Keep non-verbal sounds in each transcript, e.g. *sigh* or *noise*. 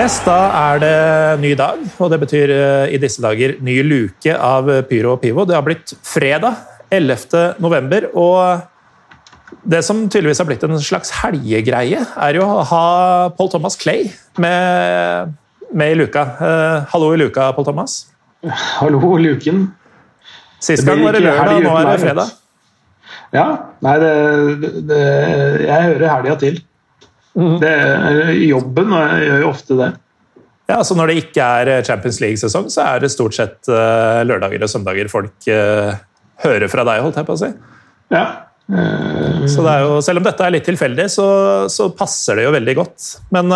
Yes, Da er det ny dag, og det betyr eh, i disse dager ny luke av Pyro og Pivo. Det har blitt fredag 11. november, og det som tydeligvis har blitt en slags helgegreie, er jo å ha Paul Thomas Clay med, med i luka. Eh, hallo i luka, Paul Thomas. Hallo, luken. Sist gang var det lørdag, nå er det fredag. Ja. Nei, det, det, jeg hører helga til. Mm. Det, jobben jeg gjør jo ofte det. Ja, så Når det ikke er Champions League-sesong, så er det stort sett uh, lørdager og søndager folk uh, hører fra deg, holdt jeg på å si. Ja. Uh, så det er jo, Selv om dette er litt tilfeldig, så, så passer det jo veldig godt. Men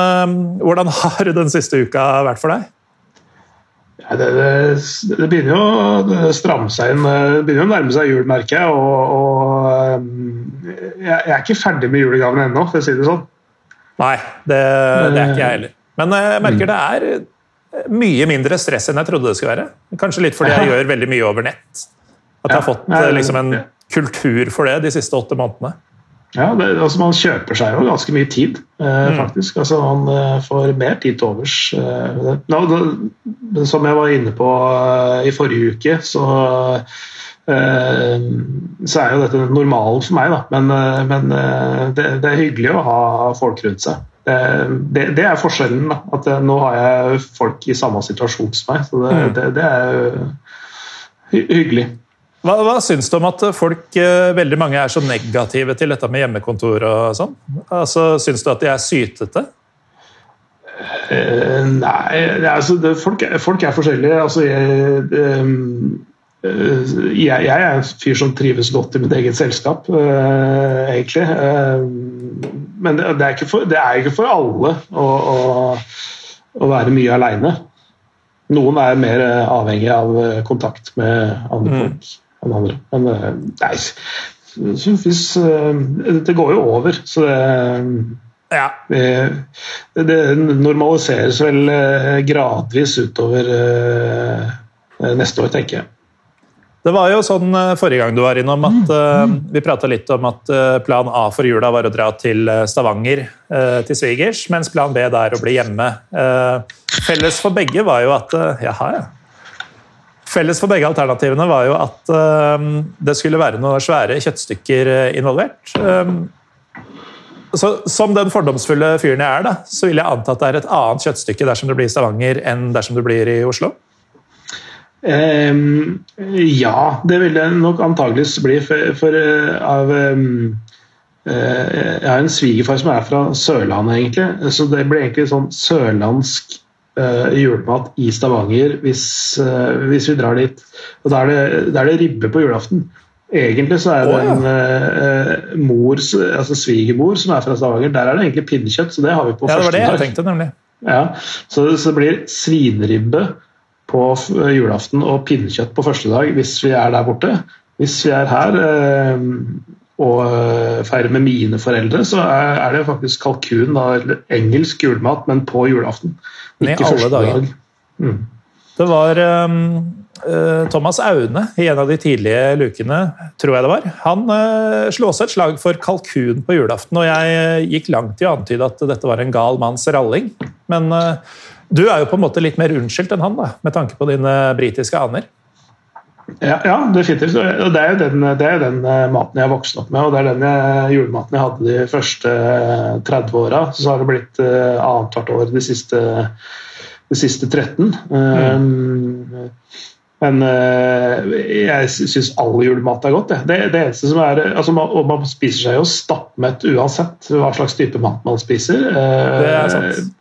hvordan har den siste uka vært for deg? Ja, det, det, det, begynner jo å stramme seg inn. Det begynner å nærme seg jul, merker jeg. Og, og jeg, jeg, er ikke ferdig med julegavene ennå, for å si det sånn. Nei, det, det er ikke jeg heller. Men jeg merker det er mye mindre stress enn jeg trodde det skulle være. Kanskje litt fordi jeg gjør veldig mye over nett. At jeg har fått liksom, en kultur for det de siste åtte månedene. Ja, det, altså Man kjøper seg jo ganske mye tid, eh, mm. faktisk. Altså Man eh, får mer tid til overs. Eh, da, da, som jeg var inne på eh, i forrige uke, så Eh, så er jo dette normalen for meg, da. Men, eh, men eh, det, det, er hyggelig å ha folk rundt seg. Det, det er forskjellen. da, at Nå har jeg folk i samme situasjon som meg. Så det, mm. det, er hyggelig. Hva, hva syns du om at folk, veldig mange er så negative til dette med hjemmekontor og sånn? Altså, Syns du at de er sytete? Nei, altså, folk, folk, er forskjellige. Altså, jeg, Eh, jeg, jeg, er en fyr som trives godt i mitt eget selskap, uh, egentlig. Uh, men det, er for, det, er ikke for, alle å, å, å være mye aleine. Noen er mer avhengig av kontakt med andre mm. folk enn andre. Men nei, hvis, det går jo over, så det ja. Det, det, normaliseres vel gradvis utover neste år, tenker jeg. Det var jo sånn eh, forrige gang du var innom at uh, vi prata litt om at uh, plan A for jula var å dra til Stavanger uh, til svigers, mens plan B da er å bli hjemme. felles for begge var jo at Jaha, ja. Felles for begge alternativene var jo at det skulle være noen svære kjøttstykker involvert. Så, som den fordomsfulle fyren jeg er, da, så vil jeg anta at det er et annet kjøttstykke dersom du blir i Stavanger enn dersom du blir i Oslo. Um, ja, det vil det nok antageligvis bli. For, for uh, av um, uh, Jeg har en svigerfar som er fra Sørlandet, egentlig. Så det blir egentlig sånn sørlandsk uh, julemat i Stavanger hvis, hvis, vi drar dit. Og da er, er det ribbe på julaften. Egentlig så er det en uh, mor, altså svigermor som er fra Stavanger. Der er det egentlig pinnekjøtt, så det har vi på ja, første dag. Det var det jeg tenkte, nemlig. Ja, så, så det blir svineribbe på julaften og pinnekjøtt på første dag hvis vi er der borte. Hvis vi er her eh, og eh, feirer med mine foreldre, så er det faktisk kalkun, da, engelsk julemat, men på julaften. Ikke første dag. Mm. Det var um, Thomas Aune i en av de tidlige lukene, tror jeg det var. Han uh, slo også et slag for kalkun på julaften, og jeg gikk langt i å antyde at dette var en gal manns ralling. Men uh, du er jo på en måte litt mer unnskyldt enn han, da, med tanke på dine britiske aner. Ja, ja, definitivt. Det er jo den, det er den eh, maten jeg har vokst opp med, og det er den jeg, julematen jeg hadde de første 30 eh, åra. Så har det blitt uh, annethvert år de siste, de siste 13. Mm. Um, men jeg syns all julemat er godt. Det, det eneste som er, altså man, Og man spiser seg jo stappmett uansett hva slags type mat man spiser. Det er sant.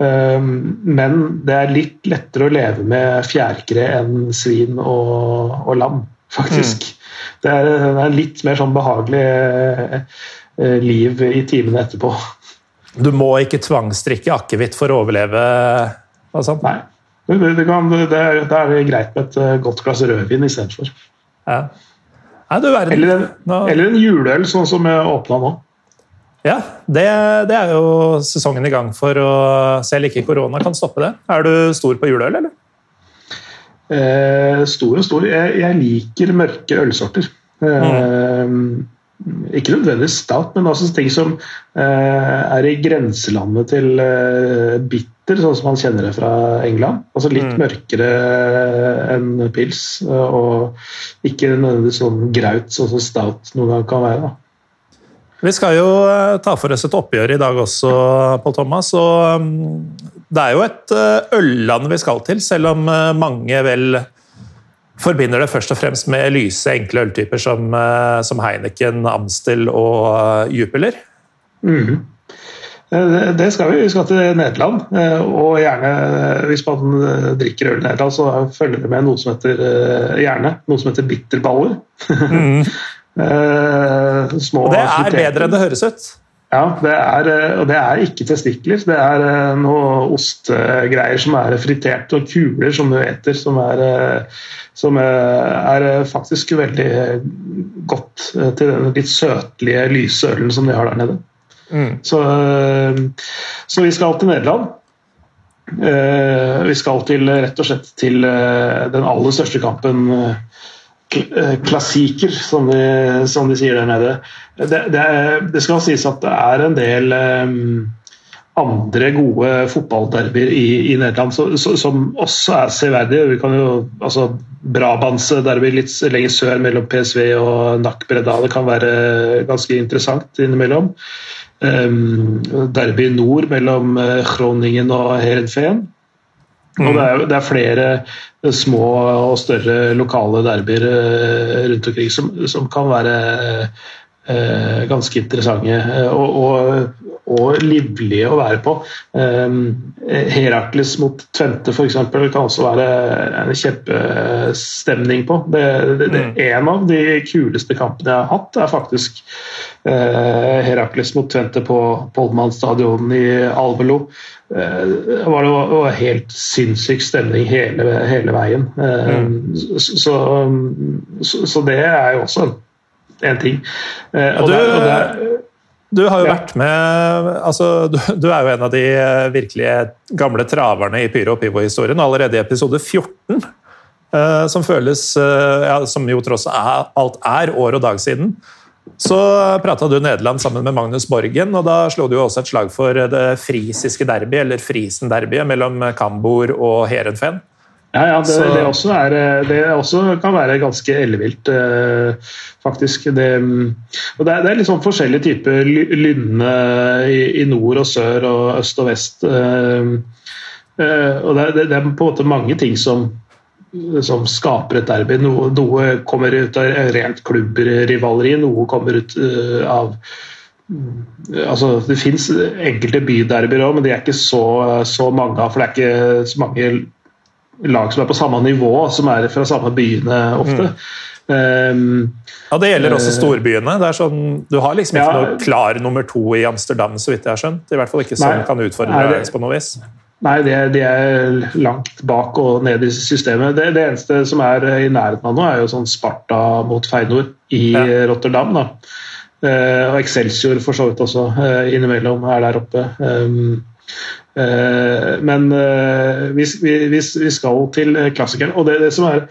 Ehm, men det er litt lettere å leve med fjærkre enn svin og, og lam, faktisk. Mm. Det, er, det, er, litt mer sånn behagelig eh, liv i timene etterpå. Du må ikke tvangstrikke akevitt for å overleve? sånt? Nei. Det, det, kan, det, er, det er greit med et eh, godt glass rødvin istedenfor. Ja. Eller, eller en juleøl, sånn som jeg åpna nå. Ja, det, det, er jo sesongen i gang for å selv ikke korona kan stoppe det. Er du stor på juleøl, eller? Eh, stor og stor. Jeg, jeg, liker mørke ølsorter. Eh, mm. Ikke nødvendigvis stout, men også ting som eh, er i grenselandet til eh, bitter bitter, sånn som man kjenner det fra England. Altså litt mm. mørkere enn pils, og ikke nødvendigvis sånn graut, sånn som stout noen gang kan være. da. Vi skal jo eh, ta for oss et oppgjør i dag også, Pål Thomas. og mm, Det er jo et eh, ølland vi skal til, selv om eh, mange vel forbinder det først og fremst med lyse, enkle øltyper som, som Heineken, Amstel og Jupiler. Mm. Det skal vi. Vi skal til Nederland. Og gjerne, hvis man drikker øl i Nederland, så følger det med noe som heter gjerne noe som heter bitterballer. *laughs* Mm. Eh, små og det er bedre enn det høres ut? Ja, det er, eh, og det er ikke testikler. Det er eh, noe ostegreier som er fritert, og kuler som du eter, som er, som er faktisk veldig godt til den litt søtlige, lyse ølen som de har der nede. Mm. Så, så, vi skal til Nederland. Vi skal til, rett og slett til den aller største kampen Eh, klassiker, som de, som de, sier der nede. Det, det, det, skal sies at det er en del um, andre gode fotballderbyer i, i Nederland så, så, som også er severdige. Vi kan jo, altså Brabants-derby litt lenger sør mellom PSV og NAC Breda det kan være ganske interessant innimellom. Um, derby nord mellom Groningen og Herenfeen. Og det er, det er, flere små og større lokale derbyer eh, rundt omkring som, som kan være eh, ganske interessante. Og, og, og, livlige å være på. Eh, Herakles mot Tvente f.eks. kan også være en kjempestemning på. Det, det, det, mm. En av de kuleste kampene jeg har hatt, er faktisk eh, Herakles mot Tvente på Pollmann stadion i Alvelo. Eh, det var, det var helt sinnssyk stemning hele, hele veien. Eh, mm. Så, så, så, det er jo også en ting. Og ja, og der, der, du, har jo ja. vært med altså, du, du, er jo en av de virkelige gamle traverne i Pyro og Pivo-historien. Allerede i episode 14, som føles ja, Som jo tross alt er år og dag siden. Så prata du Nederland sammen med Magnus Borgen, og da slo du også et slag for det frisiske derby, eller Frisen-derbyet, mellom Kambor og Heerenveen. Ja, ja det, det, også er, det, også kan være ganske ellevilt, eh, faktisk. Det, og det, er, det er sånn forskjellige typer lynne i, i, nord og sør og øst og vest. Eh, eh, og det, det, er på en måte mange ting som som skaper et derby. Noe, noe kommer ut av rent klubbrivaleri, noe kommer ut av altså Det fins enkelte byderbyer òg, men de er ikke så, så mange av. For det er ikke så mange lag som er på samme nivå, som er fra samme byene ofte. Mm. Um, ja, Det gjelder også storbyene. Det er sånn, du har liksom ikke ja, noe klar nummer to i Amsterdam, så vidt jeg har skjønt. I hvert fall ikke som nei, kan utfordre deg på noe vis. Nei, de er, de er, langt bak og ned i systemet. Det, det, eneste som er i nærheten av nå, er jo sånn Sparta mot Feinor i ja. Rotterdam. da. Eh, og Excelsior for så vidt også eh, innimellom er der oppe. Um, eh, men eh, vi, vi, vi, skal til klassikeren. Og det, det som er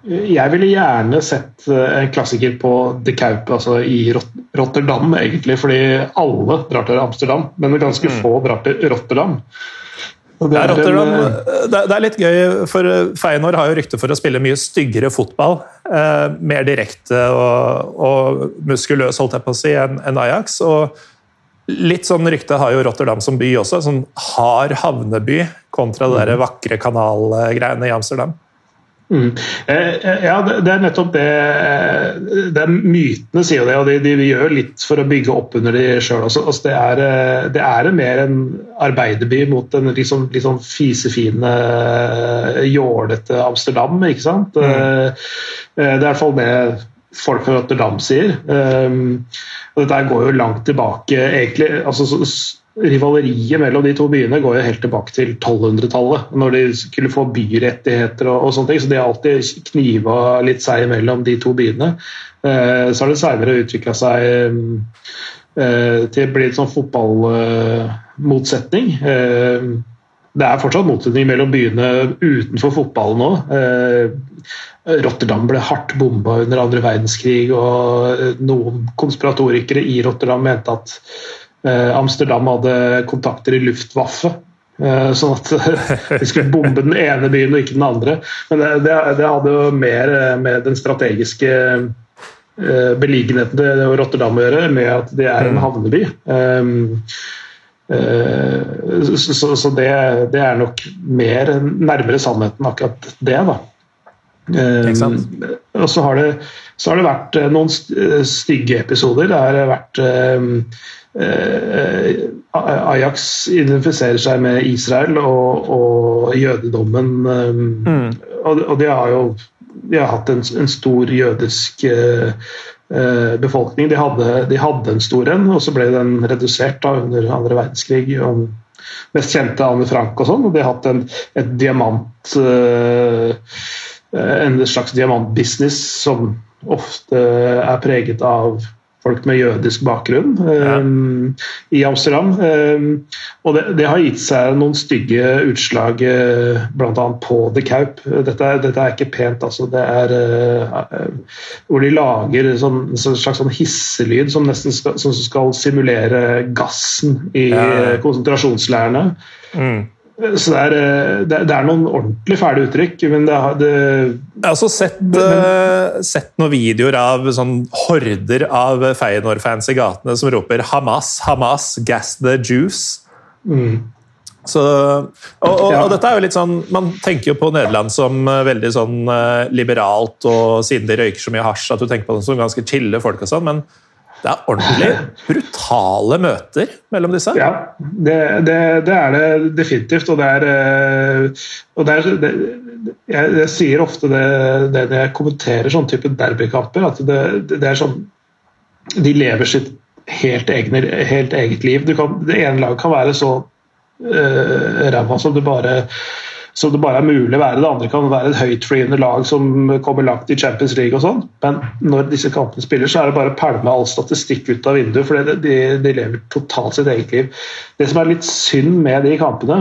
jeg ville gjerne sett eh, en klassiker på De Kaup, altså i Rotterdam, egentlig. Fordi alle drar til Amsterdam, men ganske mm. få drar til Rotterdam. Det er, Rotterdam, en, det er, litt gøy, for Feyenoord har jo rykte for å spille mye styggere fotball. Eh, mer direkte og, og, muskuløs, holdt jeg på å si, enn en Ajax. og Litt sånn rykte har jo Rotterdam som by også. Sånn hard havneby kontra det der mm. vakre kanalgreiene i Amsterdam. Mm. Eh, eh, ja, det er nettopp det. Eh, det er Mytene sier det, og de, de gjør litt for å bygge opp under de sjøl også. Altså, det, er, det er mer en arbeiderby mot en liksom, sånn fisefine, jålete Amsterdam, ikke sant? Mm. Det er i hvert fall det folk fra Rotterdam sier. Og dette går jo langt tilbake, egentlig. altså rivaleriet mellom de to byene går jo helt tilbake til 1200-tallet, når de skulle få byrettigheter og, og, sånne ting. Så de har alltid kniva litt seg mellom de to byene. Uh, så har det seinere utvikla seg eh, til å bli en sånn fotballmotsetning. Uh, det er fortsatt motsetning mellom byene utenfor fotballen òg. Eh, Rotterdam ble hardt bomba under andre verdenskrig, og noen konspiratorikere i Rotterdam mente at Eh, Amsterdam hadde kontakter i Luftwaffe. Sånn at *laughs* de skulle bombe den ene byen og ikke den andre. Men det, det, det hadde jo mer med den strategiske beliggenheten til Rotterdam å gjøre, med at det er en mm. havneby. Så, så det, det, er nok mer nærmere sannheten akkurat det, da. Og så har, det, så har det vært noen stygge episoder. Det har vært Eh, Ajax identifiserer seg med Israel og, og jødedommen. Eh, mm. Og, og, de har jo de har hatt en, en stor jødisk befolkning. De hadde, de hadde, en stor en, og så ble den redusert da, under andre verdenskrig. og Mest kjente Anne Frank og sånn. Og de har hatt en, et diamant uh, En slags diamantbusiness som ofte er preget av folk med jødisk bakgrunn ja. um, i Amsterdam. Um, og det, det, har gitt seg noen stygge utslag, uh, bl.a. på The Kaup. Dette, dette, er ikke pent, altså. Det er uh, hvor de lager sånn, en slags sånn hisselyd som nesten skal, som skal simulere gassen i ja. konsentrasjonsleirene. Mm. Så det er, eh, det er, noen ordentlig fæle uttrykk, men det, det Jeg har også sett, uh, sett, noen videoer av sånn horder av Feyenoord-fans i gatene som roper 'Hamas, Hamas, gas the juice'. Mm. Så, og, og, og, dette er jo litt sånn, Man tenker jo på Nederland som uh, veldig sånn liberalt, og siden de røyker så mye hasj at du tenker på dem som ganske chille folk. og sånn, men det er ordentlig brutale møter mellom disse? Ja, det, det, det er det definitivt. Og det er, eh, og det er jeg, jeg, sier ofte det, når jeg kommenterer sånn type derbykamper, at det, er sånn De lever sitt helt, egne, helt eget liv. Kan, det ene laget kan være så uh, ræva som du bare som det bare er mulig å være. Det andre kan være et høytflyende lag som kommer langt i Champions League og sånn. Men når disse kampene spiller, så er det bare å pælme all statistikk ut av vinduet. For de, de, lever totalt sitt eget liv. Det som er litt synd med de kampene,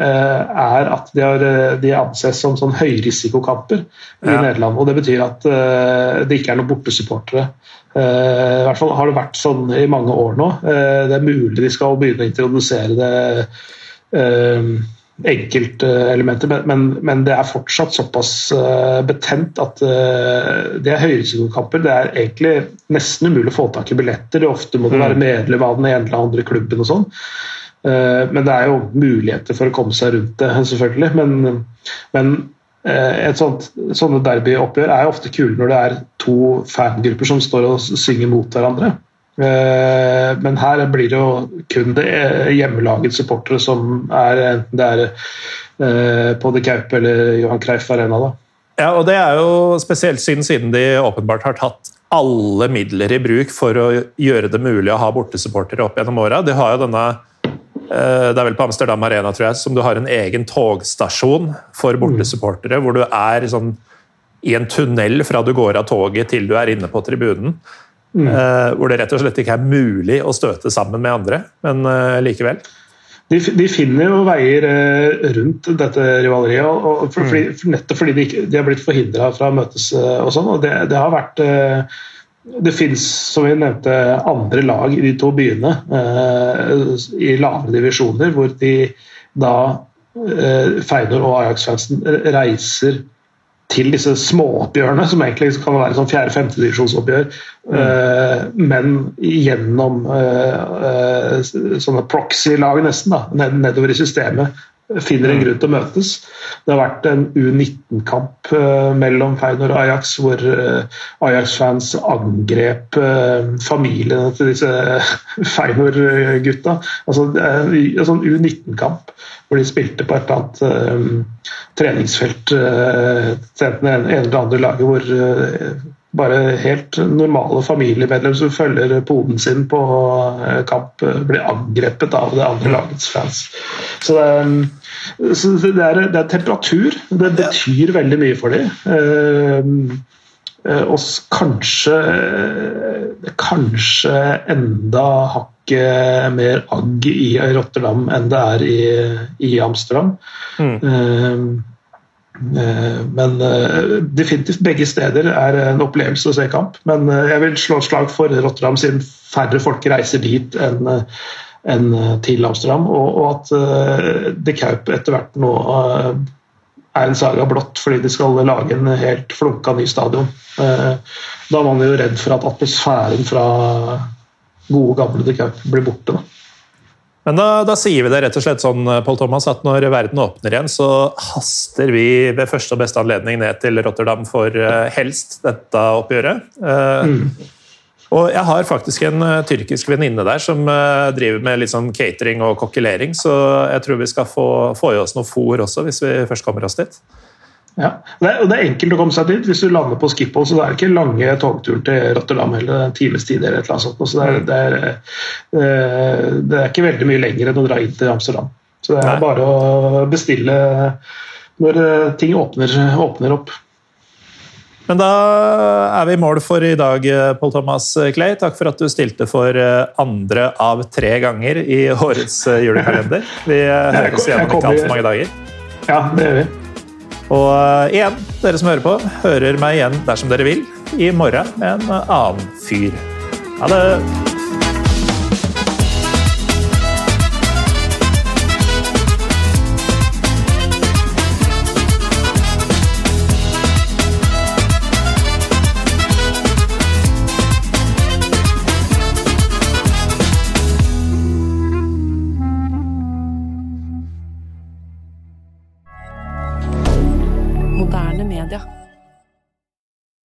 eh, er at de, har, de anses som sånn høyrisikokamper i ja. Nederland. og Det betyr at uh, det ikke er noen bortesupportere. I hvert fall har det vært sånn i mange år nå. Det er mulig de skal begynne å introdusere det enkeltelementer, men, men det er fortsatt såpass uh, betent at uh, det er høyrisikokamper. Det er egentlig nesten umulig å få tak i billetter. Ofte må du være mm. medlem av den ene eller andre klubben og sånn. Uh, men det er jo muligheter for å komme seg rundt det, selvfølgelig. Men, men et sånt, sånne derbyoppgjør er ofte kule når det er to fangrupper som står og synger mot hverandre. Eh, men her blir det jo kun det hjemmelagets supportere som er enten det er eh, på De Kaup eller Johan Creif Arena. da. Ja, og det er jo spesielt siden, siden de åpenbart har tatt alle midler i bruk for å gjøre det mulig å ha bortesupportere opp gjennom åra. De har jo denne eh, det er vel på Amsterdam Arena tror jeg, som du har en egen togstasjon for mm. bortesupportere, hvor du er sånn, i en tunnel fra du går av toget til du er inne på tribunen. Mm. Uh, hvor det rett og slett ikke er mulig å støte sammen med andre, men uh, likevel. De, de, finner jo veier uh, rundt dette rivaleriet, og, og for, mm. fordi, nettopp fordi de, de, har blitt forhindra fra å møtes og sånn. og det, det, har vært det fins, som vi nevnte, andre lag i de to byene i lavere divisjoner, hvor de da Feinor og Ajax-fansen reiser til disse småoppgjørene, som egentlig kan være sånn fjerde-femtedivisjonsoppgjør, mm. uh, men gjennom uh, uh, sånne proxy-lag, nesten, da, nedover i systemet, finner en grunn til å møtes. Det har vært en U19-kamp mellom Feinor og Ajax, hvor Ajax-fans angrep familiene til disse *laughs* Feinor-gutta. Altså, en sånn U19-kamp hvor de spilte på et eller annet treningsfelt til enten ene eller andre laget, hvor bare helt normale familiemedlemmer som følger poden sin på kamp, blir angrepet av det andre lagets fans. Så det, er, så det er, det er temperatur. Det betyr veldig mye for dem. Og kanskje, kanskje enda hakket mer agg i Rotterdam enn det er i, i Amsterdam. Mm. Uh, men uh, definitivt begge steder er en opplevelse å se kamp. Men jeg vil slå slag for Rotterdam siden færre folk reiser dit enn enn til Amsterdam. Og, og at De Kaup etter hvert nå uh, er en saga blått fordi de skal lage en helt flunka ny stadion. Da er man jo redd for at atmosfæren fra gode, gamle De Kaup blir borte. da. Men da, da, sier vi det rett og slett sånn, Paul Thomas, at når verden åpner igjen, så haster vi ved første og beste anledning ned til Rotterdam for helst dette oppgjøret. Mm. Og jeg har faktisk en uh, tyrkisk venninne der som driver med litt sånn catering og kokkelering, så jeg tror vi skal få, få i oss noe fôr også, hvis vi først kommer oss dit. Ja, det er, det er, enkelt å komme seg dit. Hvis du lander på Schiphol, så det er ikke lange togturen til Rotterdam eller en times tid. eller et eller annet sånt. Så det er, det, er, uh, det er, ikke veldig mye lenger enn å dra inn til Amsterdam. Så det er Nei. bare å bestille når ting åpner, åpner, opp. Men da er vi i mål for i dag, Pål Thomas Clay. Takk for at du stilte for andre av tre ganger i årets julekalender. Vi høres igjen om ikke altfor mange dager. Ja, det gjør vi. Og igjen, dere som hører på, hører meg igjen dersom dere vil i morgen med en annen fyr. Ha det!